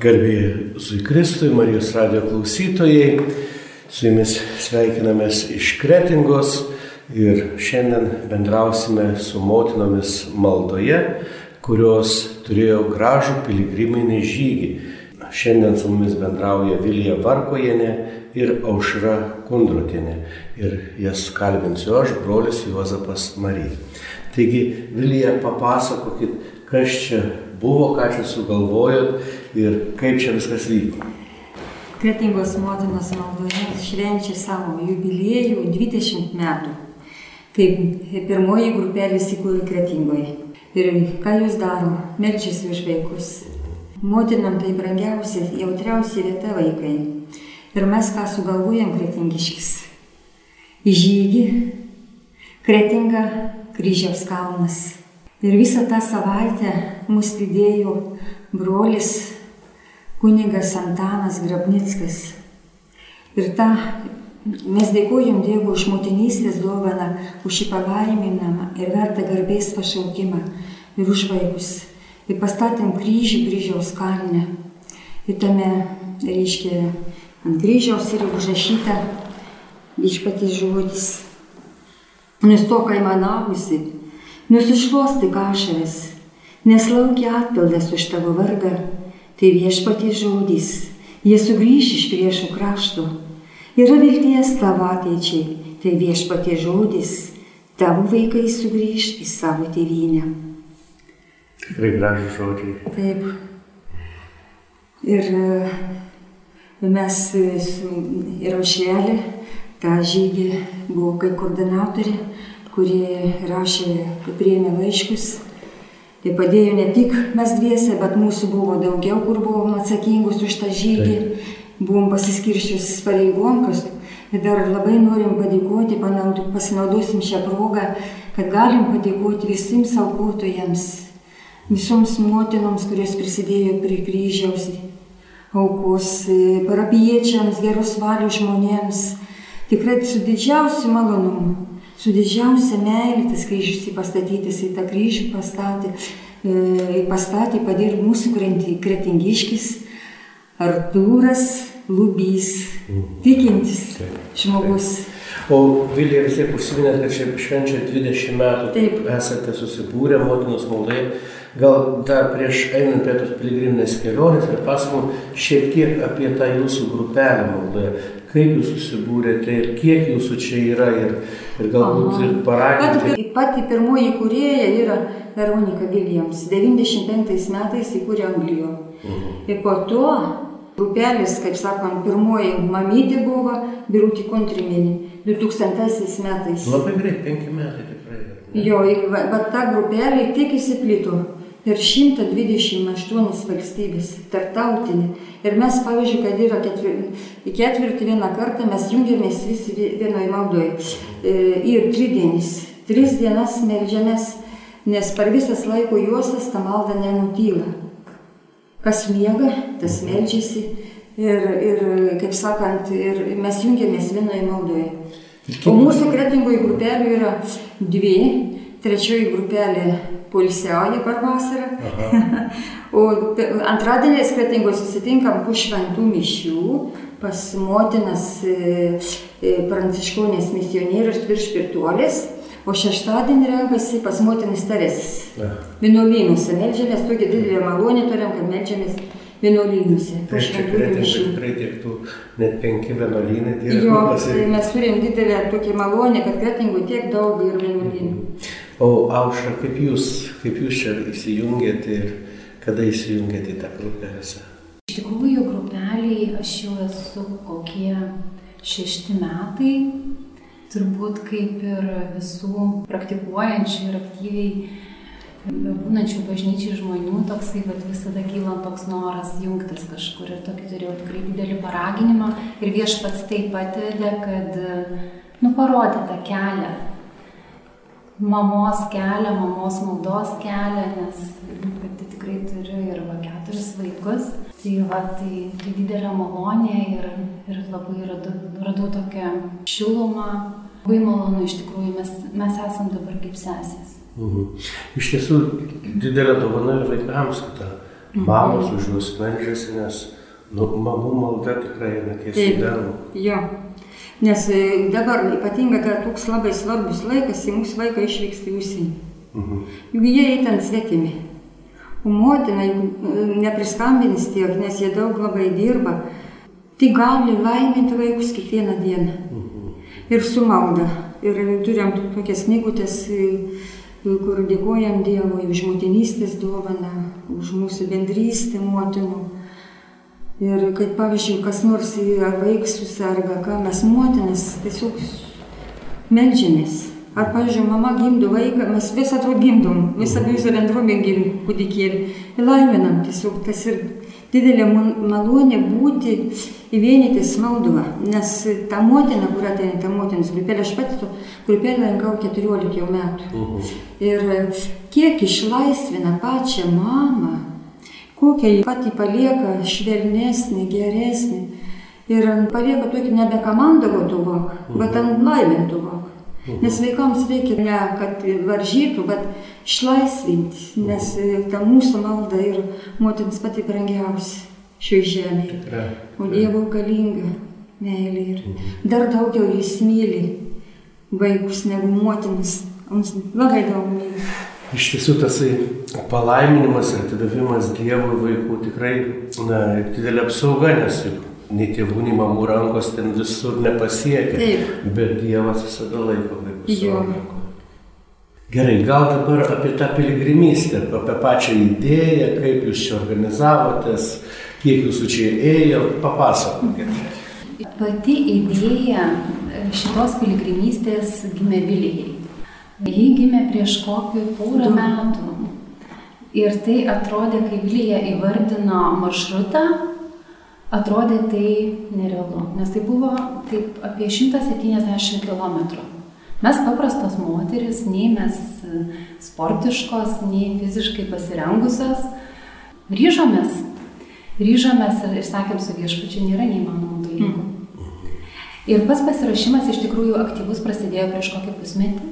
Garbėjai Zui Kristui, Marijos radio klausytojai, su jumis sveikinamės iš Kretingos ir šiandien bendrausime su motinomis maldoje, kurios turėjo gražų piligriminį žygį. Šiandien su mumis bendrauja Vilija Varkojenė ir Aušra Kundrotinė. Ir jas kalbinsiu aš, brolis Juozapas Marija. Taigi, Vilija, papasakokit, kas čia buvo, ką čia sugalvojot ir kaip čia viskas vyko. Kretingos motinos maldoje švenčia savo jubiliejų 20 metų, kaip pirmoji grupelė įsikūrė Kretingoje. Ir ką jūs daro? Melčiasi už vaikus. Motinam tai brangiausia, jautriausia vieta vaikai. Ir mes ką sugalvojam kretingiškis. Žygį, kretinga kryžiaus kalnas. Ir visą tą savaitę mus lydėjo brolis kunigas Antanas Grabnickas. Ir tą mes dėkojom Dievui už motinystės dovaną, už šį palaiminamą ir vertą garbės pašaukimą ir už vaikus. Ir pastatėm kryžių kryžiaus kalne. Ir tame, reiškia, ant kryžiaus yra užrašyta išpatys žodis. Nustoka įmanavusi, nusišluosti ašaras, nes laukia atpildas už tavo vardą, tai viešpatie žodis, jie sugrįš iš priešų krašto. Yra vilties tavo ateičiai, tai viešpatie žodis, tavo vaikai sugrįž į savo tėvynę. Tikrai gražus žodžiai. Taip. Ir mes su ir aušelė, tą žygį buvo kaip koordinatorė, kurie rašė, priėmė laiškus. Tai padėjo ne tik mes dviese, bet mūsų buvo daugiau, kur buvom atsakingus už tą žygį. Taip. Buvom pasiskirščius pareigom, kas ir dar labai norim padėkoti, pasinaudosim šią progą, kad galim padėkoti visiems aukotojams, visoms motinoms, kurios prisidėjo prie kryžiaus aukos, parapiečiams, geros valios žmonėms. Tikrai su didžiausiu malonumu su didžiausia meilė tas kryžius įpastatytas į tą kryžių pastatė, e, pastatė padėjo mūsų kretingiškis Artūras Lubys, tikintis žmogus. O Vilija vis tiek užsiminėt, kad čia švenčia 20 metų, Taip. esate susibūrę motinos maldoje. Gal dar prieš einant prie tos piligriminės kelionės ir pasakom šiek tiek apie tą jūsų grupelę maldoje. Kaip jūs susibūrėte ir kiek jūsų čia yra ir, ir galbūt Aha. ir paraginti. Pati, pati pirmoji įkūrėja yra Veronika Viljams. 95 metais įkūrė Anglijoje. Mhm. Ir po to grupelės, kaip sakant, pirmoji mamytė buvo Birutė Kontrimienė 2000 metais. Labai greit, penki metai tikrai. ne? Jo, ir va- bet ta grupelė tik įsiplito per 128 valstybės, tartautinė. Ir mes, pavyzdžiui, kad yra ketvir, ketvirtį vieną kartą, mes jungiamės visi vie- vienoje maldoje. Ir tridienis, tris dienas melžiamės, nes per visas laiko juostas ta malda nenutyla. Kas miega, tas melžiasi. Ir, ir, kaip sakant, ir mes jungiamės vienoje maldoje. O mūsų kretingoj grupelių yra dvi. Trečioji grupelė polisiauja per vasarą. O antradieniais kretingoj susitinkam po šventų mišių pas motinas e, e, pranciškonės misionierius virš pirtuolės. O šeštadienį renkasi pas motinas Teresės. Na, Vienuolynuose melžiamės, tokia didelė malonė turim, kad melžiamės vienuolynuose. Tai čia šventų kretinga mišių. tikrai tiek tų net penki vienuolynai. tai Jo, tai mes turim didelę tokią malonę, kad kretingų tiek daug ir vienuolynų. O Aušra, kaip jūs, kaip jūs čia įsijungėte ir kada įsijungėte į tą grupę visą? Iš tikrųjų, grupeliai aš jau esu kokie šešti metai, turbūt kaip ir visų praktikuojančių ir aktyviai būnančių bažnyčiai žmonių, toksai vat, visada kyla toks noras jungtis kažkur ir tokį turėjau tikrai didelį paraginimą ir viešpats taip atvedė, kad, nu, parodė tą kelią. Mamos kelią, mamos maldos kelią, nes nu, pati tikrai turiu ir va keturis vaikus. Tai va, tai, tai didelė malonė ir, ir labai radau, radau tokią šilumą. Labai malonu iš tikrųjų, mes, mes esam dabar kaip sesės. Mhm. Iš tiesų didelė dovana ir vaikams, kad tą Mamos už juos meldžiasi, nes nu, mamų malda tikrai yra tiesiai dangų. Jo. Nes e, dabar ypatingai tai toks labai svarbus laikas, kai mūsų vaikai išvyksta į užsienį. Mhm. Juk jie į ten svetimi. O motina, e, nepriskambins tiek, nes jie daug labai dirba, tai gali laiminti vaikus kiekvieną dieną. Ir su malda. Ir turėjom tokias knygutės, kur dėkojam Dievui už motinystės dovaną, už mūsų bendrystę motinų. Ir kad pavyzdžiui, kas nors ar vaiks susirga, ką mes motinas tiesiog melžiamės. Ar, pavyzdžiui, mama gimdo vaiką, mes vis atrodo gimdom, visą visą bendruomenę gimdom kūdikėlį. Ir laiminam tiesiog tas ir didelė malonė būti įvienytis malduva. Nes ta motina, kur ateina, ta motinos grupelė, aš pati to grupelę lankau 14 jau metų. Ir kiek išlaisvina pačią mamą, kokią patį palieka švelnesnį, geresnį. Ir palieka tokį nebe komandavo tuvok, bet ant laimintų vok. Nes vaikams reikia ne kad varžytų, bet išlaisvinti, nes e, ta mūsų malda ir motinas pati brangiausia šioje žemėje. O Dievo galinga meilė ir dar daugiau jis myli vaikus negu motinas. Mums labai daug myli. Iš tiesų tasai palaiminimas ir atidavimas Dievui vaikų tikrai na, didelė apsauga, nes juk nei tėvų, nei mamų rankos ten visur nepasiekia. Taip. Bet Dievas visada laiko vaikus. Gerai, gal dabar apie tą piligrimystę, apie pačią idėją, kaip jūs čia organizavotės, kiek jūsų čia ėjo, papasakokite. Pati idėja šitos piligrimystės gimė Vilijai. Ji gimė prieš kokį porą metų. Ir tai atrodė, kai Vilija įvardino maršrutą, atrodė tai nerealu, nes tai buvo taip apie 170 km. Mes paprastos moteris, nei mes e, sportiškos, nei fiziškai pasirengusios, ryžomės. Ryžomės ir, sakėm su viešpačiu, nėra neįmanomų dalykų. Ir pats pasirašymas iš tikrųjų aktyvus prasidėjo prieš kokį pusmetį.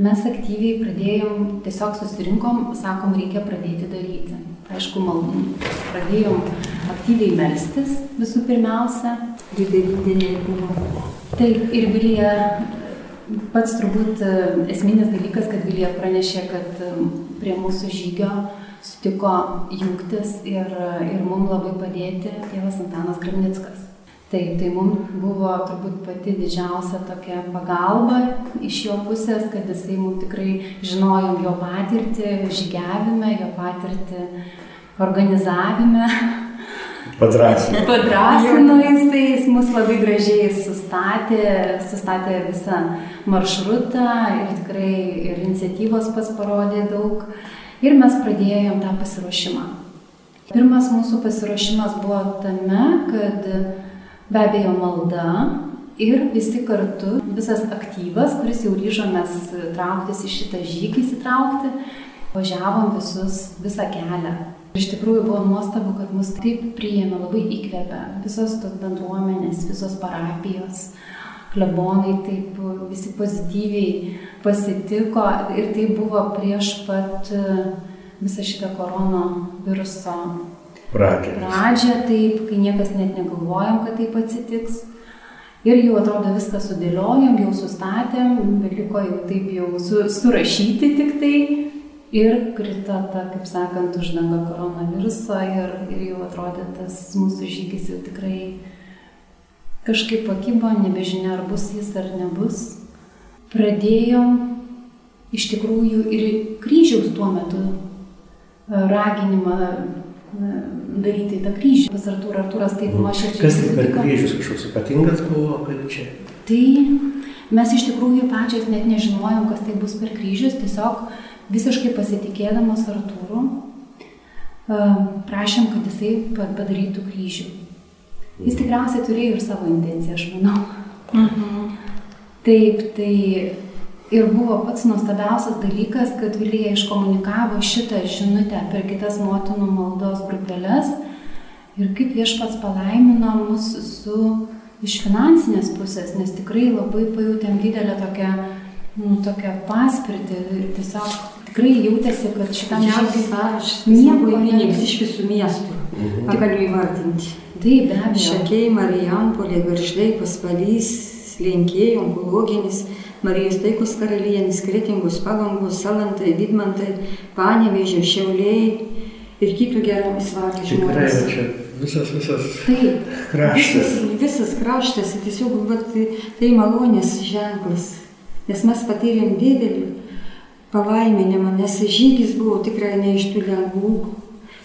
Mes aktyviai pradėjom, tiesiog susirinkom, sakom, reikia pradėti daryti. Aišku, maldum. Pradėjom aktyviai melstis visų pirmiausia. Didelė buvo. Taip, ir Vilija, pats turbūt e, esminis dalykas, kad Vilija pranešė, kad e, prie mūsų žygio sutiko jungtis ir, ir mums labai padėti tėvas Antanas Kravnickas. Taip, tai mums buvo turbūt pati didžiausia tokia pagalba iš jo pusės, kad jisai mums tikrai žinojom jo patirtį žygiavime, jo patirtį organizavime. Padrasinu. Padrasino jisai, jis mus labai gražiai sustatė, sustatė visą maršrutą ir tikrai ir iniciatyvos pas parodė daug. Ir mes pradėjom tą pasiruošimą. Pirmas mūsų pasiruošimas buvo tame, kad be abejo malda ir visi kartu, visas aktyvas, kuris jau ryžomės trauktis į šitą žygį įsitraukti, važiavom visus visą kelią. Iš tikrųjų buvo nuostabu, kad mus taip priėmė, labai įkvėpė visos tos bendruomenės, visos parapijos, klebonai taip visi pozityviai pasitiko ir tai buvo prieš pat visą šitą koronaviruso Pradžia. pradžią, taip, kai niekas net negalvojom, kad taip atsitiks. Ir jau atrodo viską sudėliojom, jau sustatėm, beliko jau taip jau su, surašyti tik tai. Ir krito ta, kaip sakant, uždanga koronaviruso ir, ir jau atrodė tas mūsų žygis jau tikrai kažkaip pakybo, nebežinia ar bus jis ar nebus. Pradėjom iš tikrųjų ir kryžiaus tuo metu raginimą daryti tą kryžių. Pas Artūrą Artūras taip nuoširdžiai. Kas tai per kryžius kažkoks ypatingas buvo, kad čia? Tai mes iš tikrųjų pačios net nežinojom, kas tai bus per kryžius, tiesiog visiškai pasitikėdamas Artūru e, prašėm, kad jisai pa- padarytų kryžių. Jis tikriausiai turėjo ir savo intenciją, aš manau. Taip, tai ir buvo pats nuostabiausias dalykas, kad Vilija iškomunikavo šitą žinutę per kitas motinų maldos grupelės ir kaip viešpats palaimino mus su iš finansinės pusės, nes tikrai labai pajutėm didelę tokią, nu, tokią paspirtį ir tiesiog tikrai jautėsi, kad šitam sąrašas nieko įvyks iš visų miestų. Ką galiu įvardinti? Taip, be abejo. Šakiai, Marijampolė, Garždai, Pasvalys, Lenkėjai, Onkologinis, Marijos Taikos karalienis, Kretingos, Palangos, Salantai, Vidmantai, Panevežė, Šiauliai ir kitų gerų įsvardį Tikrai, va žmonės. visas, visas Taip, kraštas. Visas, visas kraštas, tiesiog vat, tai malonės ženklas, nes mes patyrėm didelį palaiminimą, nes žygis buvo tikrai ne iš tų lengvų,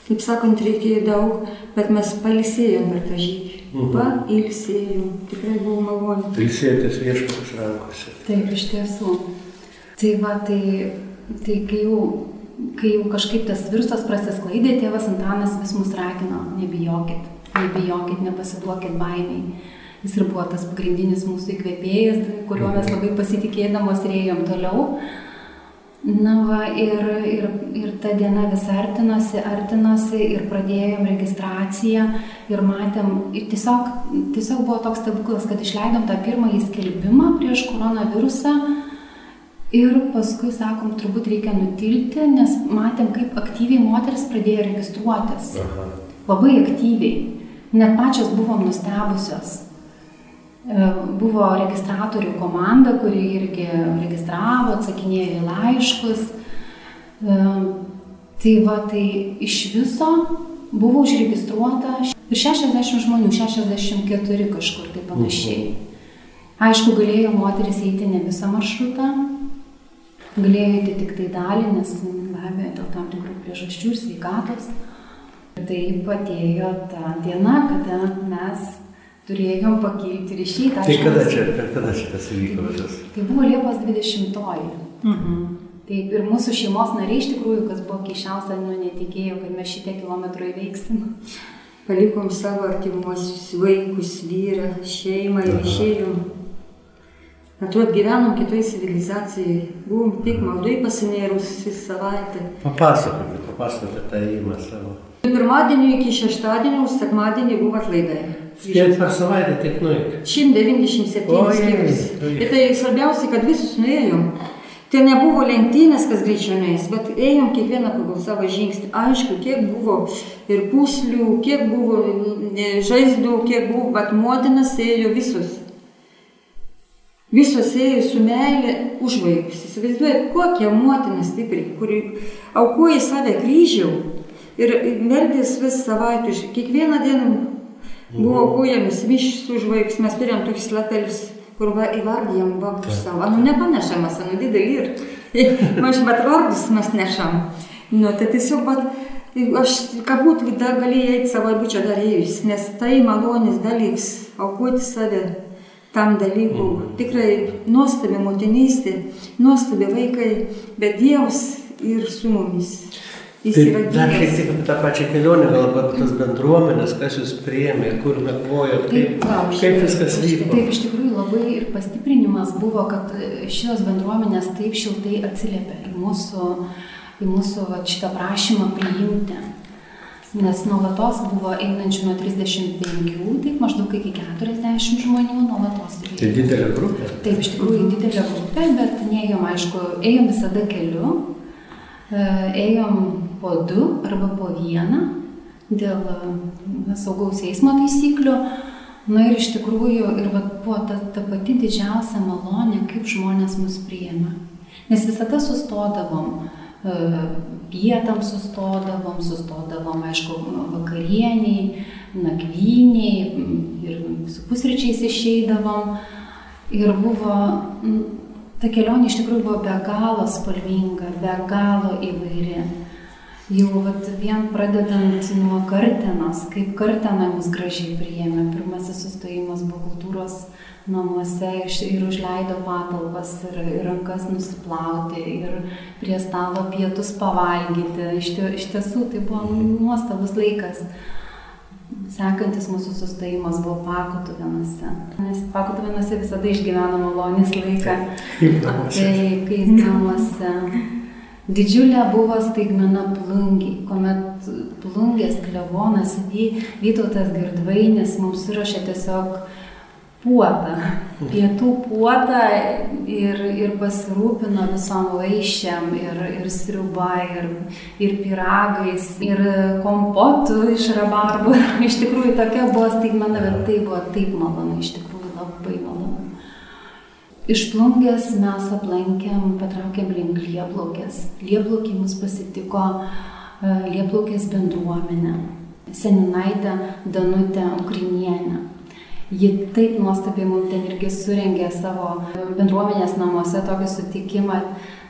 kaip sakant, reikėjo daug, bet mes palisėjom per tą žygį. Mhm. Pailsėjom, tikrai buvo malonu. Ilsėtis viešpatis rankose. taip, iš tiesų. Tai va, tai, tai kai, jau, kai jau kažkaip tas virusas prasisklaidė, tėvas Antanas vis mus ragino, nebijokit, nebijokit, nepasiduokit baimiai. Jis ir buvo tas pagrindinis mūsų įkvėpėjas, kuriuo mes labai pasitikėdamos ir ėjom toliau. Na va, ir, ir, ir ta diena vis artinosi, artinosi ir pradėjom registraciją ir matėm, ir tiesiog, tiesiog buvo toks stebuklas, kad išleidom tą pirmąjį skelbimą prieš koronavirusą ir paskui sakom, turbūt reikia nutilti, nes matėm, kaip aktyviai moteris pradėjo registruotis. Aha. Labai aktyviai. Net pačios buvom nustebusios. E, Buvo registratorių komanda, kuri irgi registravo, atsakinėjo į laiškus. E, Tai va, tai iš viso buvo užregistruota ir 60 žmonių, 64 kažkur tai panašiai. Aišku, galėjo moteris eiti ne visą maršrutą, galėjo eiti tik tai dalį, nes be abejo dėl tam tikrų priežasčių ir sveikatos. Taip atėjo ta diena, kada mes turėjom pakilti ryšį. Tai kada čia, kada šitas įvyko visas? Tai buvo Liepos 20-oji. Mhm. Taip ir mūsų šeimos nariai iš tikrųjų, kas buvo keiščiausia, nu netikėjo, kad mes šitie kilometrų įveiksim. Palikom savo artimuosius vaikus, vyrą, šeimą ir išėjom. Atrodo, gyvenom kitoj civilizacijai. Buvom tik maldai pasinėrus visą savaitę. Papasakokit, papasakokit tą įimą savo. Nuo pirmadienio iki šeštadienio, sekmadienį buvo atlaidai. Kiek per savaitę tiek nueiti? 197 Ojej, skyrius. Ir tai svarbiausia, kad visus nuėjom. Tai nebuvo lenktynės, kas greičiau nueis, bet ėjom kiekvieną pagal savo žingsnį. Aišku, kiek buvo ir puslių, kiek buvo e, žaizdų, kiek buvo, bet motinas ėjo visus. Visos ėjo su meilė už vaikus. Įsivaizduojat, kokia motina stipri, kuri aukoja save kryžiau ir meldės vis savaitę, kiekvieną dieną buvo aukojamis mišs už vaikus. Mes turėjom tokius lapelius, kur va, įvardijam vardus savo. Nu, nepanašamas, nu, didelį ir. Aš bet vardus mes nešam. Nu, tai tiesiog, bet aš, ką būtų, dar galėjai eiti savo būčio darėjus, nes tai malonės dalyks, aukoti save tam dalykui. Tikrai nuostabi motinystė, nuostabi vaikai, bet Dievas ir su mumis. Jis Tai yra dar šiek gyvas. tiek apie tą pačią kelionę, gal apie tas bendruomenės, kas jūs priėmė, kur nakvojot, kaip, va, kaip viskas vyko. Taip, iš tikrųjų labai ir pastiprinimas buvo, kad šios bendruomenės taip šiltai atsiliepia į mūsų, į mūsų va, šitą prašymą priimti. Nes nuolatos buvo einančių nuo 35, taip maždaug iki 40 žmonių nuolatos. Tai didelė grupė. Taip, iš tikrųjų didelė grupė, bet neėjom, aišku, ėjom visada keliu, e, ėjom po du arba po vieną dėl e, saugaus eismo taisyklių. Na ir iš tikrųjų ir vat buvo ta, ta pati didžiausia malonė, kaip žmonės mus priėmė. Nes visada sustodavom, e, pietam sustodavom, sustodavom, aišku, vakarieniai, nakvyniai m, ir su pusryčiais išeidavom. Ir buvo, m, ta kelionė iš tikrųjų buvo be galo spalvinga, be galo įvairi. Jau vat, vien pradedant nuo kartenos, kaip kartena mus gražiai priėmė. Pirmasis sustojimas buvo kultūros namuose ir užleido patalpas ir, ir rankas nusiplauti ir prie stalo pietus pavalgyti. Iš, iš tiesų tai buvo nuostabus laikas. Sekantis mūsų sustojimas buvo Pakutuvėnuose. Nes Pakutuvėnuose visada išgyveno malonės laiką. Kaip namuose. Taip, kaip namuose. Didžiulė buvo staigmena plungiai, kuomet plungės klevonas Vy- Vytautas Girdvainis mums surašė tiesiog puotą. pietų puotą ir, ir pasirūpino visom vaišiam, ir, ir sriuba, ir, ir piragais, ir kompotų iš rabarbų. iš tikrųjų tokia buvo staigmena, bet tai buvo taip malonu, iš tikrųjų. Iš plungės mes aplankėm, patraukėm link Lieplaukės. Lieplaukė mus pasitiko e, Lieplaukės bendruomenė. Seninaitė Danutė Ukrinienė. Ji taip nuostabiai mums ten irgi surengė savo bendruomenės namuose tokį sutikimą,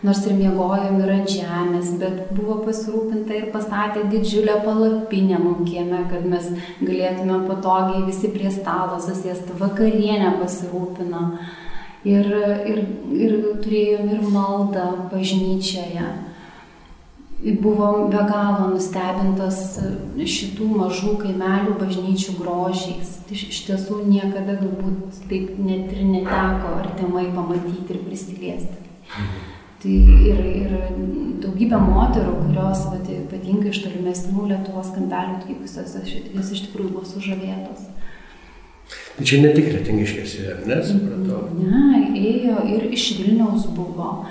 nors ir miegojom ir ant žemės, bet buvo pasirūpinta ir pastatė didžiulę palapinę mums kieme, kad mes galėtume patogiai visi prie stalo susėsti, vakarienę pasirūpino. Ir, ir, ir turėjom ir maldą bažnyčioje buvom be galo nustebintas šitų mažų kaimelių bažnyčių grožiais. Iš tiesų niekada galbūt taip net ir neteko artimai pamatyti ir prisiliesti. Mhm. Tai ir, ir daugybė moterų, kurios vat, ypatingai iš tolimesnių Lietuvos kampelių atvykusios, jos iš tikrųjų buvo sužavėtos. Tai čia ne tik retingiškėsi, ar ne, supratau? Ne, ėjo ir iš Vilniaus buvo.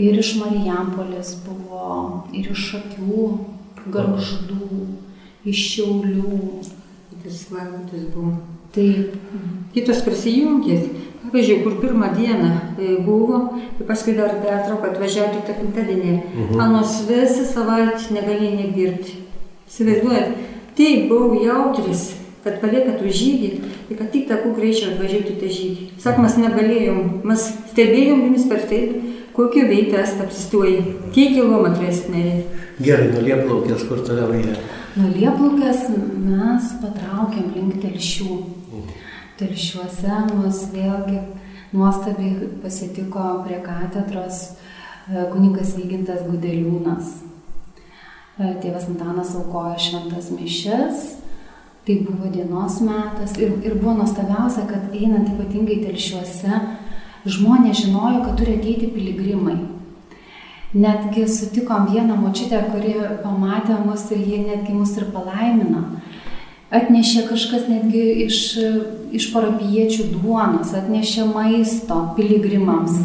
Ir iš Marijampolės buvo, ir iš Šakių, Garždų, iš Šiaulių. Tas valandas buvo. Taip. Kitos prisijungė. Pavyzdžiui, kur pirmą dieną e, buvo, tai paskui dar pertrauką atvažiavo tą penktadienį. Mhm. Anos visą savaitę negalėjo nedirbti. Įsivaizduojat, taip buvau jautris, kad paliekat už žygį ir kad tik takų greičiau atvažiuoti tą žygį. Sak, mes negalėjom, mes stebėjom jums per tai, Kokiu veidu esate apsistoję? Kiek kilometrų esate nereikia? Gerai, nuo Lieplaukės, kur toliau eina? Nuo Lieplaukės mes patraukėm link telšių. Mhm. Telšiuose mus vėlgi nuostabiai pasitiko prie katedros e, kunigas Vygintas Gudeliūnas. E, tėvas Antanas aukojo šventas mišes, tai buvo dienos metas ir, ir buvo nuostabiausia, kad einant ypatingai telšiuose, žmonės žinojo, kad turi ateiti piligrimai. Netgi sutikom vieną močiutę, kuri pamatė mus ir jie netgi mus ir palaimino. Atnešė kažkas netgi iš, iš parapiečių duonos, atnešė maisto piligrimams.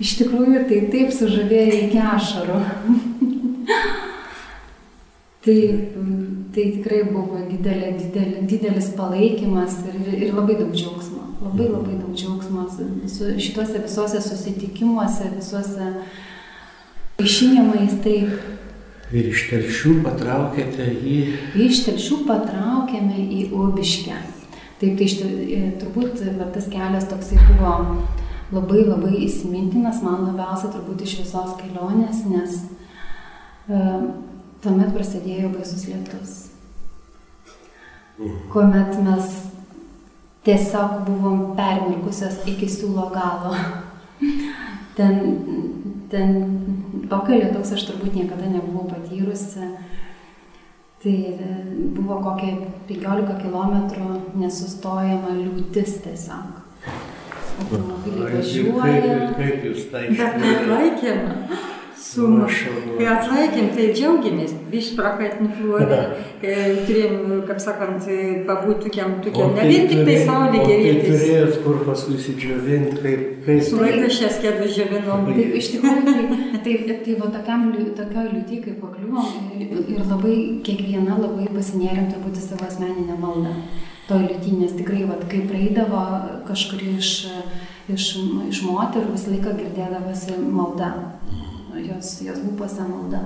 Iš tikrųjų, tai taip sužavėjo iki ašarų. tai, tai tikrai buvo didelė, didelis palaikymas ir, ir labai daug džiaugsmo labai labai daug džiaugsmo visu, šituose visuose susitikimuose, visuose išinimais. Taip. Ir iš telšių patraukėte į... Iš telšių patraukėme į Ubiškę. Taip, tai iš, e, turbūt va, tas kelias toksai buvo labai labai įsimintinas, man labiausiai turbūt iš visos kelionės, nes e, tuomet prasidėjo baisus lietus. Kuomet mes tiesiog buvom permirkusios iki siūlo galo. ten, ten tokio lietaus aš turbūt niekada nebuvau patyrusi. Tai e, buvo kokie 15 km nesustojama liūtis tiesiog. Automobiliai važiuoja. Kaip, kaip jūs tai išlaikėte? Sumušo. Kai atlaikėm, tai džiaugiamės, iš prakaitnušuodė, turėjom, kaip sakant, pabūti tokiam, tokiam, ne vien tik tai saulė gerėtis. Tai turėjot kur paskui įsidžiovinti, kaip, kaip... Su laikraščias kėdus džiovinom. Taip, iš tikrųjų, tai, tai, tai, va tokiam, tokioj liūtį, kai pakliuvom ir, ir labai kiekviena labai pasinėrėm turbūt į savo asmeninę maldą. To liūtį, nes tikrai, va, kai praeidavo kažkur iš, iš, iš moterų, visą laiką girdėdavosi malda jos, jos lūpose malda.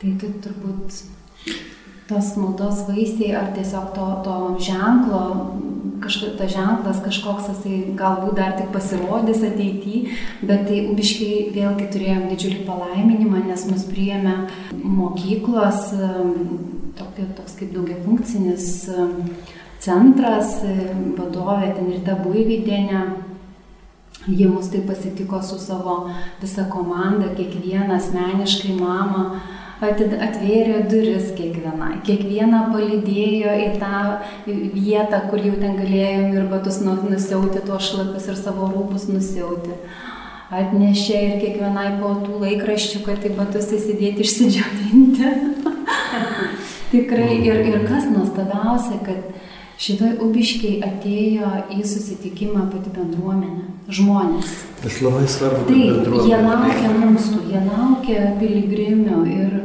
Tai tai turbūt tos maldos vaisiai ar tiesiog to, to ženklo, kažkas, tas ženklas kažkoks, jisai galbūt dar tik pasirodys ateityje, bet tai ubiškiai vėlgi turėjom didžiulį palaiminimą, nes mus priėmė mokyklos, tokia, toks kaip daugia funkcinis centras, vadovė ten ir ta buivydienė Jie mus taip pasitiko su savo visa komanda, kiekvieną asmeniškai mamą atvėrė duris kiekvienai, kiekvieną palydėjo į tą vietą, kur jau ten galėjom ir batus nu, nusiauti, tuos šlapis ir savo rūbus nusiauti. Atnešė ir kiekvienai po tų laikraščių, kad į batus įsidėti išsidžiovinti. Tikrai ir, ir kas nuostabiausia, kad Šitoj ubiškiai atėjo į susitikimą pati bendruomenė, žmonės. Tas labai svarbu. Taip, jie laukia mūsų, jie laukia piligrimių ir,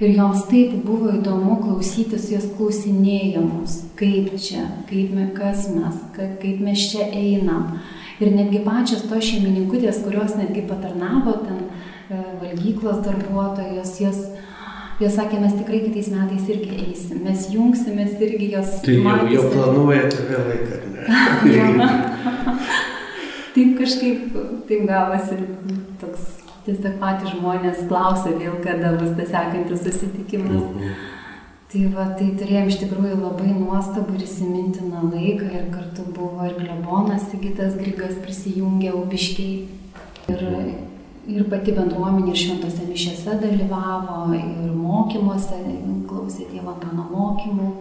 ir joms taip buvo įdomu klausytis, jos klausinėjamos, kaip čia, kaip mes, kas mes, kaip mes čia einam. Ir netgi pačios to šeimininkutės, kurios netgi patarnavo ten e, valgyklos darbuotojos, jos Jos sakė, mes tikrai kitais metais irgi eisim, mes jungsimės irgi jos. Tai jau, jau planuojate vėl laiką, ne? taip kažkaip, taip gavosi toks, tiesiog patys žmonės klausia vėl, kada bus tas sekantis susitikimas. -huh. Tai va, tai turėjom iš tikrųjų labai nuostabų ir įsimintiną laiką ir kartu buvo ir klebonas Sigitas Grigas prisijungė ubiškiai. Ir ir pati bendruomenė šventose mišiose dalyvavo, ir mokymuose, klausė Dievo Antano mokymų.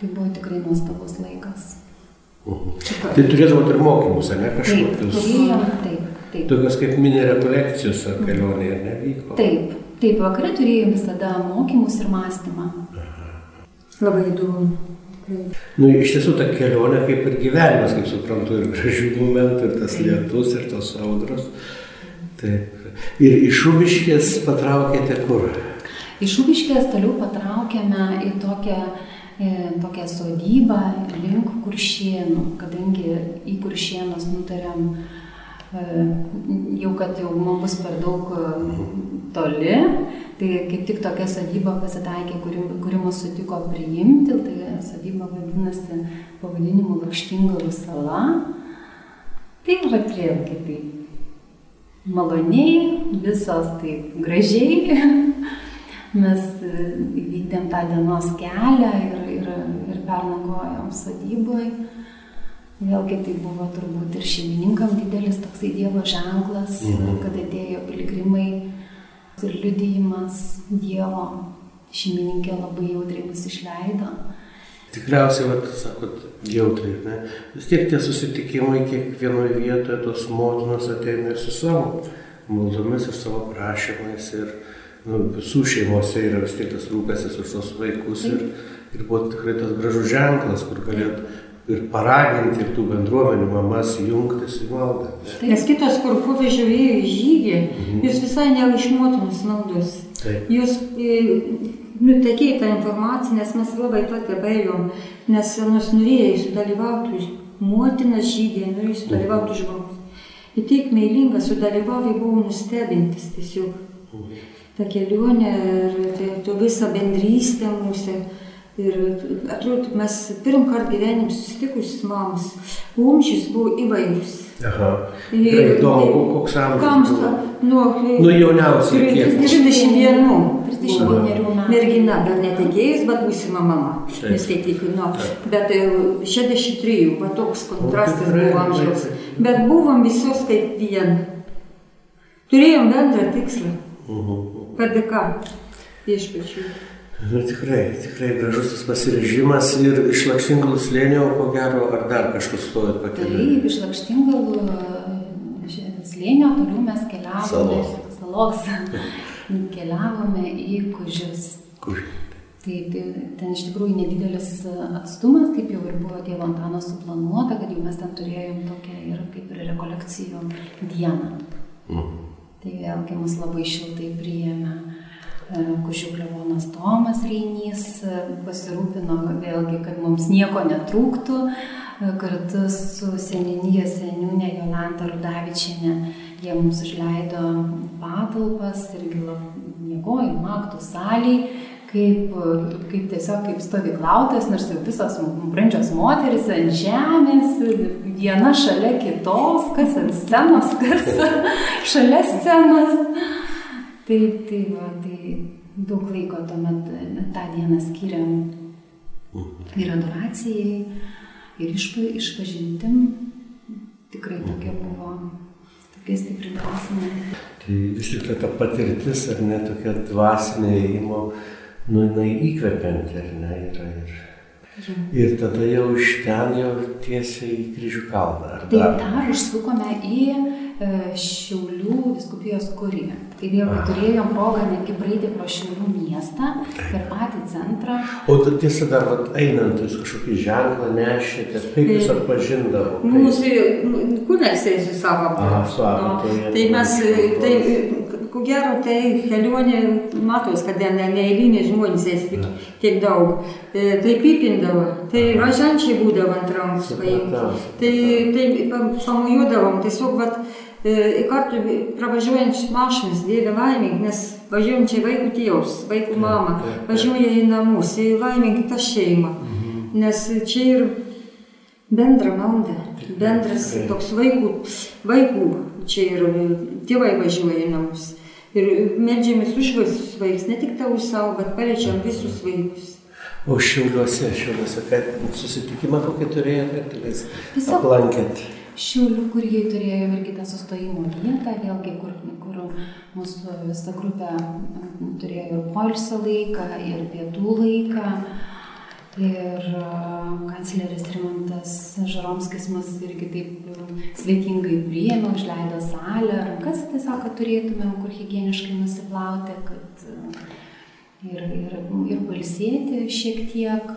Tai buvo tikrai nuostabus laikas. -huh. Tai turėdavot ir mokymus, ar ne kažkokius? Turėjom, taip, taip. Tokios kaip mini rekolekcijos ar kelionė, ar ne vyko? Taip, taip, vakare turėjom visada mokymus ir mąstymą. Aha. Labai įdomu. Nu, iš tiesų ta kelionė kaip ir gyvenimas, kaip suprantu, ir gražių momentų, ir tas lietus, ir tos audros. Taip. Ir iš Ubiškės patraukėte kur? Iš Ubiškės toliau patraukėme į tokią, e, tokią sodybą link kuršienų, kadangi į kuršienus nutarėm e, jau, kad jau mums bus per daug e, toli, tai kaip tik tokia sodyba pasitaikė, kuri, kuri mus sutiko priimti, tai sodyba vadinasi pavadinimu Lakštingalų sala. Tai va, vėlgi taip maloniai, visos taip gražiai. Mes e, įvykdėm tą dienos kelią ir, ir, ir pernagojom sodyboje. Vėlgi tai buvo turbūt ir šeimininkam didelis toksai Dievo ženklas, mhm. kad atėjo piligrimai ir liudijimas Dievo. Šeimininkė labai jautriai mus išleido. Tikriausiai, vat, sakot, jautriai, ne? Vis tiek tie susitikimai kiekvienoje vietoje tos motinos ateina ir su savo maldomis ir savo prašymais ir nu, visų šeimose yra vis tiek tas rūpestis už tos vaikus ir, ir buvo tikrai tas gražus ženklas, kur galėtų ir paraginti ir tų bendruomenių mamas jungtis į maldą. Ne? Nes kitos, kur popiežių ėjo į žygį, mhm. jūs visai ne iš motinos maldos. Taip. Jūs e, nutekėjo tą informaciją, nes mes labai tokia baigom, nes nors norėjai sudalyvauti motinas žygė, norėjai sudalyvauti žmogus. Ir tik meilinga sudalyvavai buvo nustebintis tiesiog. Ta kelionė ir tai, to visą bendrystę mūsų. Ir atrodo, mes pirmą kartą gyvenim susitikus mamos, umšys buvo įvairūs. Aha. Ir įdomu, koks amžius. Kamsta, nuo, nu, jauniausiai. 31. 31 mergina, dar netekėjus, bet būsima mama. Neskaityk, nu. Bet 63, e, va toks kontrastas buvo amžiaus. Bet buvom visos kaip vien. Turėjom bendrą tikslą. Padėka viešpačiui. Nu, tikrai, tikrai gražus tas pasirežimas ir iš lakštingalų slėnio, ko gero, ar dar kažkur stovit pakeliui? Taip, iš lakštingalų slėnio toliau mes keliavome. Salos. Salos. keliavome į Kužius. Kužius. Taip, tai ten iš tikrųjų nedidelis atstumas, kaip jau ir buvo tėvo Antano suplanuota, kad jau mes ten turėjom tokią ir kaip ir rekolekcijų dieną. Mm. Tai vėlgi mus labai šiltai priėmė Kušių klebonas Tomas Reinys e, pasirūpino vėlgi, kad mums nieko netrūktų, e, kartu su seninija seniūnė Jolanta Rudavičiane. Jie mums išleido patalpas irgi miegojimo aktų saliai, kaip, kaip tiesiog kaip stovyklautas, nors jau visos brandžios moteris ant žemės, viena šalia kitos, kas ant scenos, kas šalia scenos. Taip, tai va, tai daug laiko tuomet tą dieną skiriam mhm. ir adoracijai, ir išpa, išpažintim. Tikrai tokia buvo, tokia stipri dvasinė. Tai vis tik ta patirtis, ar ne tokia dvasinė įmo, nu jinai įkvepianti, ar ne, yra ir. Ir tada jau iš ten jau tiesiai į kryžių kalną. ar Tai dar? užsukome į Šiaulių viskupijos kuriją. Tai vėlgi turėjom progą netgi praeiti pro Šiaulių miestą per patį centrą. O ta tiesa dar vat, einant, jūs kažkokį ženklą nešėte, kaip jūs Tai- atpažindavo? Kaip- Mūsų kunigsai su savo. Su Avatoje. Tai mes, tai, ko gero, tai kelionė, matos, kad ne, neįliniai žmonės eis tik tiek daug. E, Tai pipindavo, tai važiančiai būdavo ant rankų paimti. Tai, tai pa- pamojuodavom, tiesiog, vat, e, kartu pravažiuojančius mašinas dėdė laimink, nes važiuojam čia vaikų tėvus, vaikų taip. važiuoja į namus, į laimink tą šeimą. Nes čia ir bendra malda, bendras toks vaikų, vaikų, čia ir tėvai važiuoja į namus. Ir medžiamės už visus vaikus, ne tik tau už savo, bet paliečiam visus vaikus. O šiauliuose, šiauliuose, kad susitikimą kokį turėjote, kad jūs Tiesiog- aplankėt. Šiaulių, kur jie turėjo irgi tą sustojimo vietą, vėlgi, kur, kur mūsų visa grupė mm, turėjo ir poilsio laiką, ir pietų laiką. Ir kancleris Rimantas Žaromskis mus irgi taip mm, svetingai priėmė, užleido salę, rankas tiesiog, kad turėtumėm kur hygieniškai nusiplauti, kad a, ir, ir, ir palsėti šiek tiek.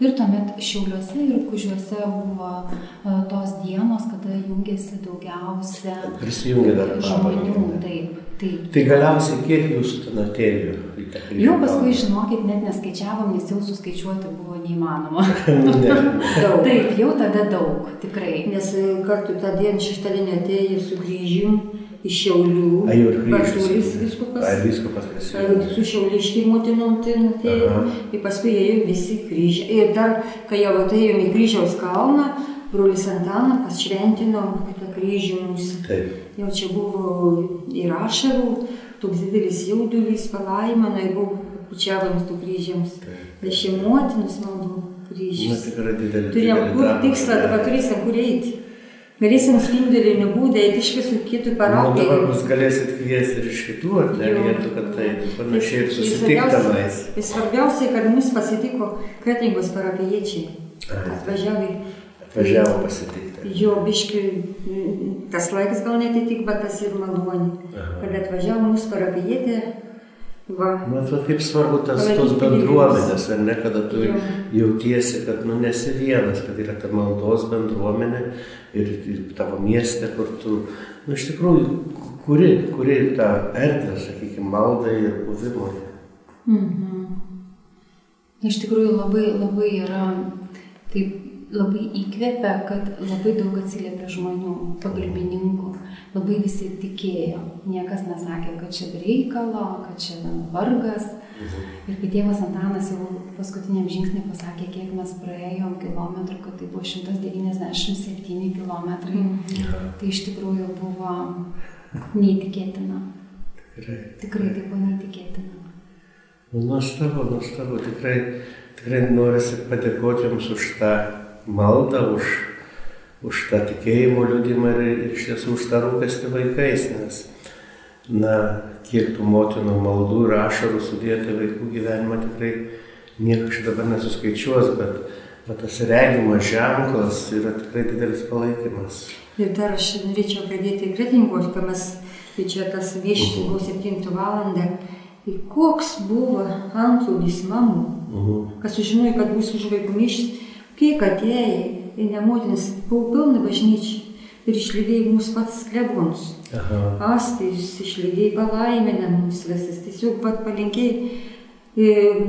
Ir tuomet Šiauliuose ir Kužiuose buvo a, tos dienos, kada jungėsi daugiausia Prisijungė dar žmonių. Taip, taip. Tai galiausiai kiek jūsų ten atėjo Jau paskui, žinokit, net neskaičiavom, nes jau suskaičiuoti buvo neįmanoma. Taip, jau tada daug, tikrai. Nes e, kartu tą dieną šeštadienį atėjo su kryžium iš Šiaulių. A, jau ir kryžius. viskupas. Ai, viskupas prisijungė. Su šiauliškim motinom ten atėjo. Aha. Ir paskui ėjo visi kryžiai. Ir dar, kai jau atėjome į kryžiaus kalną, brolis Antaną pašventinom tą kryžių mūsų. Taip. Jau čia buvo ir ašarų, toks didelis jaudulys, palaimana, ir buvo pučiavams tų kryžiams. Taip. Dešimotinus maldų Na, kryžius. Turėjom kur tikslą, dabar turėsim kur eiti. Galėsim spindulinį būdą eiti iš visų kitų Nu, dabar parapijų. jūs galėsit kviesti ir iš kitų, ar ne, vietų, kad tai panašiai ir tenais. Ir svarbiausia, kad mus pasitiko kretingos parapiečiai. Ai. Atvažiavai. Atvažiavo pasitikti. Jo biški, mm, tas laikas gal netitik, bet tas ir malonė. Kad atvažiavo mūsų parapijietė, va, Matot, kaip svarbu tas tos bendruomenės, ar ne, kada tu Jo. jautiesi, kad nu nesi vienas, kad yra ta maldos bendruomenė ir, ir tavo mieste, kur tu, nu iš tikrųjų, kuri, kuri tą erdvę, sakykime, maldai ir buvimui. Iš tikrųjų labai, labai yra, taip labai įkvepia, kad labai daug atsiliepia žmonių, pagalbininkų, labai visi tikėjo. Niekas nesakė, kad čia reikalo, kad čia vargas. Ir kai tėvas Antanas jau paskutiniam žingsnį pasakė, kiek mes praėjom kilometrų, kad tai buvo 197 kilometrai, tai iš tikrųjų buvo neįtikėtina. Tikrai. Tikrai tai buvo neįtikėtina. Nu, nuostabu, nuostabu, tikrai, tikrai norisi padėkoti Jums už tą maldą, už, už tą tikėjimo liūdimą ir, ir iš tiesų už tą rūpestį vaikais, nes, na, kiek tų motinų maldų ir ašarų sudėti vaikų gyvenimą tikrai niekas dabar nesuskaičiuos, bet va, tas regimas ženklas yra tikrai didelis palaikymas. Ir dar aš norėčiau pradėti kretingos, kai mes, kai čia tas viešis buvo 7 valandą. Ir koks buvo antplūdis mamų, Mhm. kas sužinojo, kad bus už vaikų mišis, kiek atėjo ir nemotinas, buvo pilna bažnyčia. Ir išlydėjo mūsų pats klebonus. Astais išlydėjo palaiminę mūsų visas. Tiesiog pat palinkėjai e,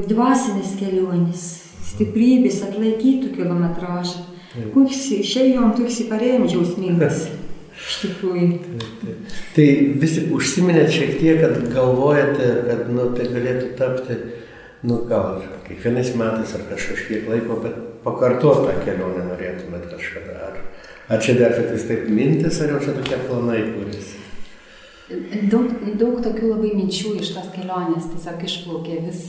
dvasinės kelionės, stiprybės, atlaikytų kilometražą. Koks išėjom, toks įparėjom džiausmingas. Iš tikrųjų. Tai vis tik užsiminėt šiek tiek, kad galvojate, kad nu, tai galėtų tapti, nu gal kiekvienais metais ar kažkiek laiko, bet pakartoti tą kelionę norėtumėt kažkada. Ar, ar čia dar tik taip mintis, ar jau čia tokie planai kūrėsi? Daug, daug tokių labai minčių iš tos kelionės tiesiog išplaukė vis.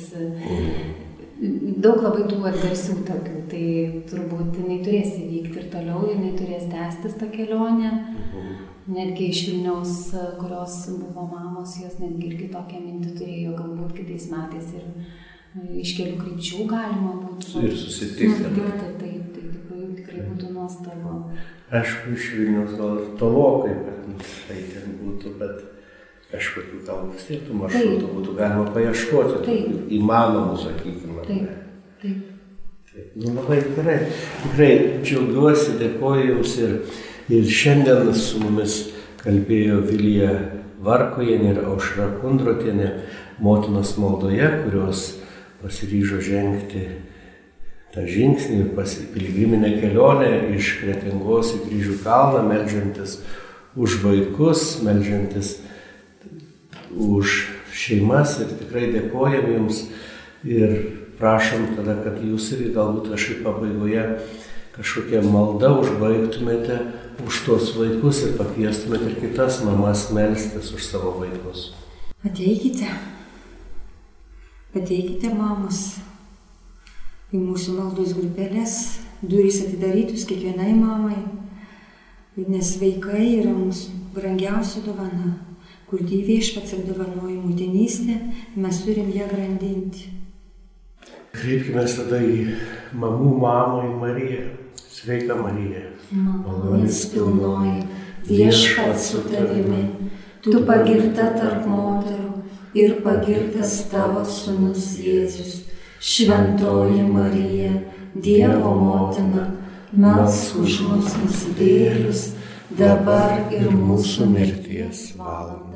Daug labai tų atgarsių tokių, tai turbūt jinai turės įvykti ir toliau, jinai turės tęstis tą kelionę. Netgi iš Vilniaus, kurios buvo mamos, jos netgi irgi tokią mintį turėjo, galbūt kitais metais ir iš kelių krypčių galima būtų. Ir susitikti. Susitikti, taip, tai tikrai, tikrai būtų nuostabu. Aišku, iš Vilnius gal tolokai, kad tai ten būtų, bet kažkokių gal vis tiek tų maršrutų būtų galima paieškoti, Taip. įmanomų, sakykime. Taip, taip. Taip, Nu, labai gerai. Tikrai džiaugiuosi, dėkoju Jums ir, ir šiandien su mumis kalbėjo Vilija Varkojenė ir Aušra Kundrotienė motinos maldoje, kurios pasiryžo žengti tą žingsnį piligriminę kelionę iš Kretingos į Kryžių kalną, melžiantis už vaikus, melžiantis už šeimas ir tikrai dėkojam Jums ir prašom tada, kad Jūs irgi galbūt kažkaip pabaigoje kažkokią maldą užbaigtumėte už tos vaikus ir pakviestumėte ir kitas mamas melstis už savo vaikus. Ateikite, ateikite mamos į mūsų maldos grupelės, durys atidarytus kiekvienai mamai, nes vaikai yra mūsų brangiausia dovana, kur dievėšpats apdovanoja motinystę, mes turim ją grandinti. Kreipkime tada į mamų mamą, į Mariją. Sveika Marija. Malonės pilnoji, viešpats su tavimi, tu pagirta tarp moterų ir pagirtas tavo sunus Jėzus. Šventoji Marija, Dievo motina, melsk už mus nusidėlius, dabar ir mūsų mirties valanda.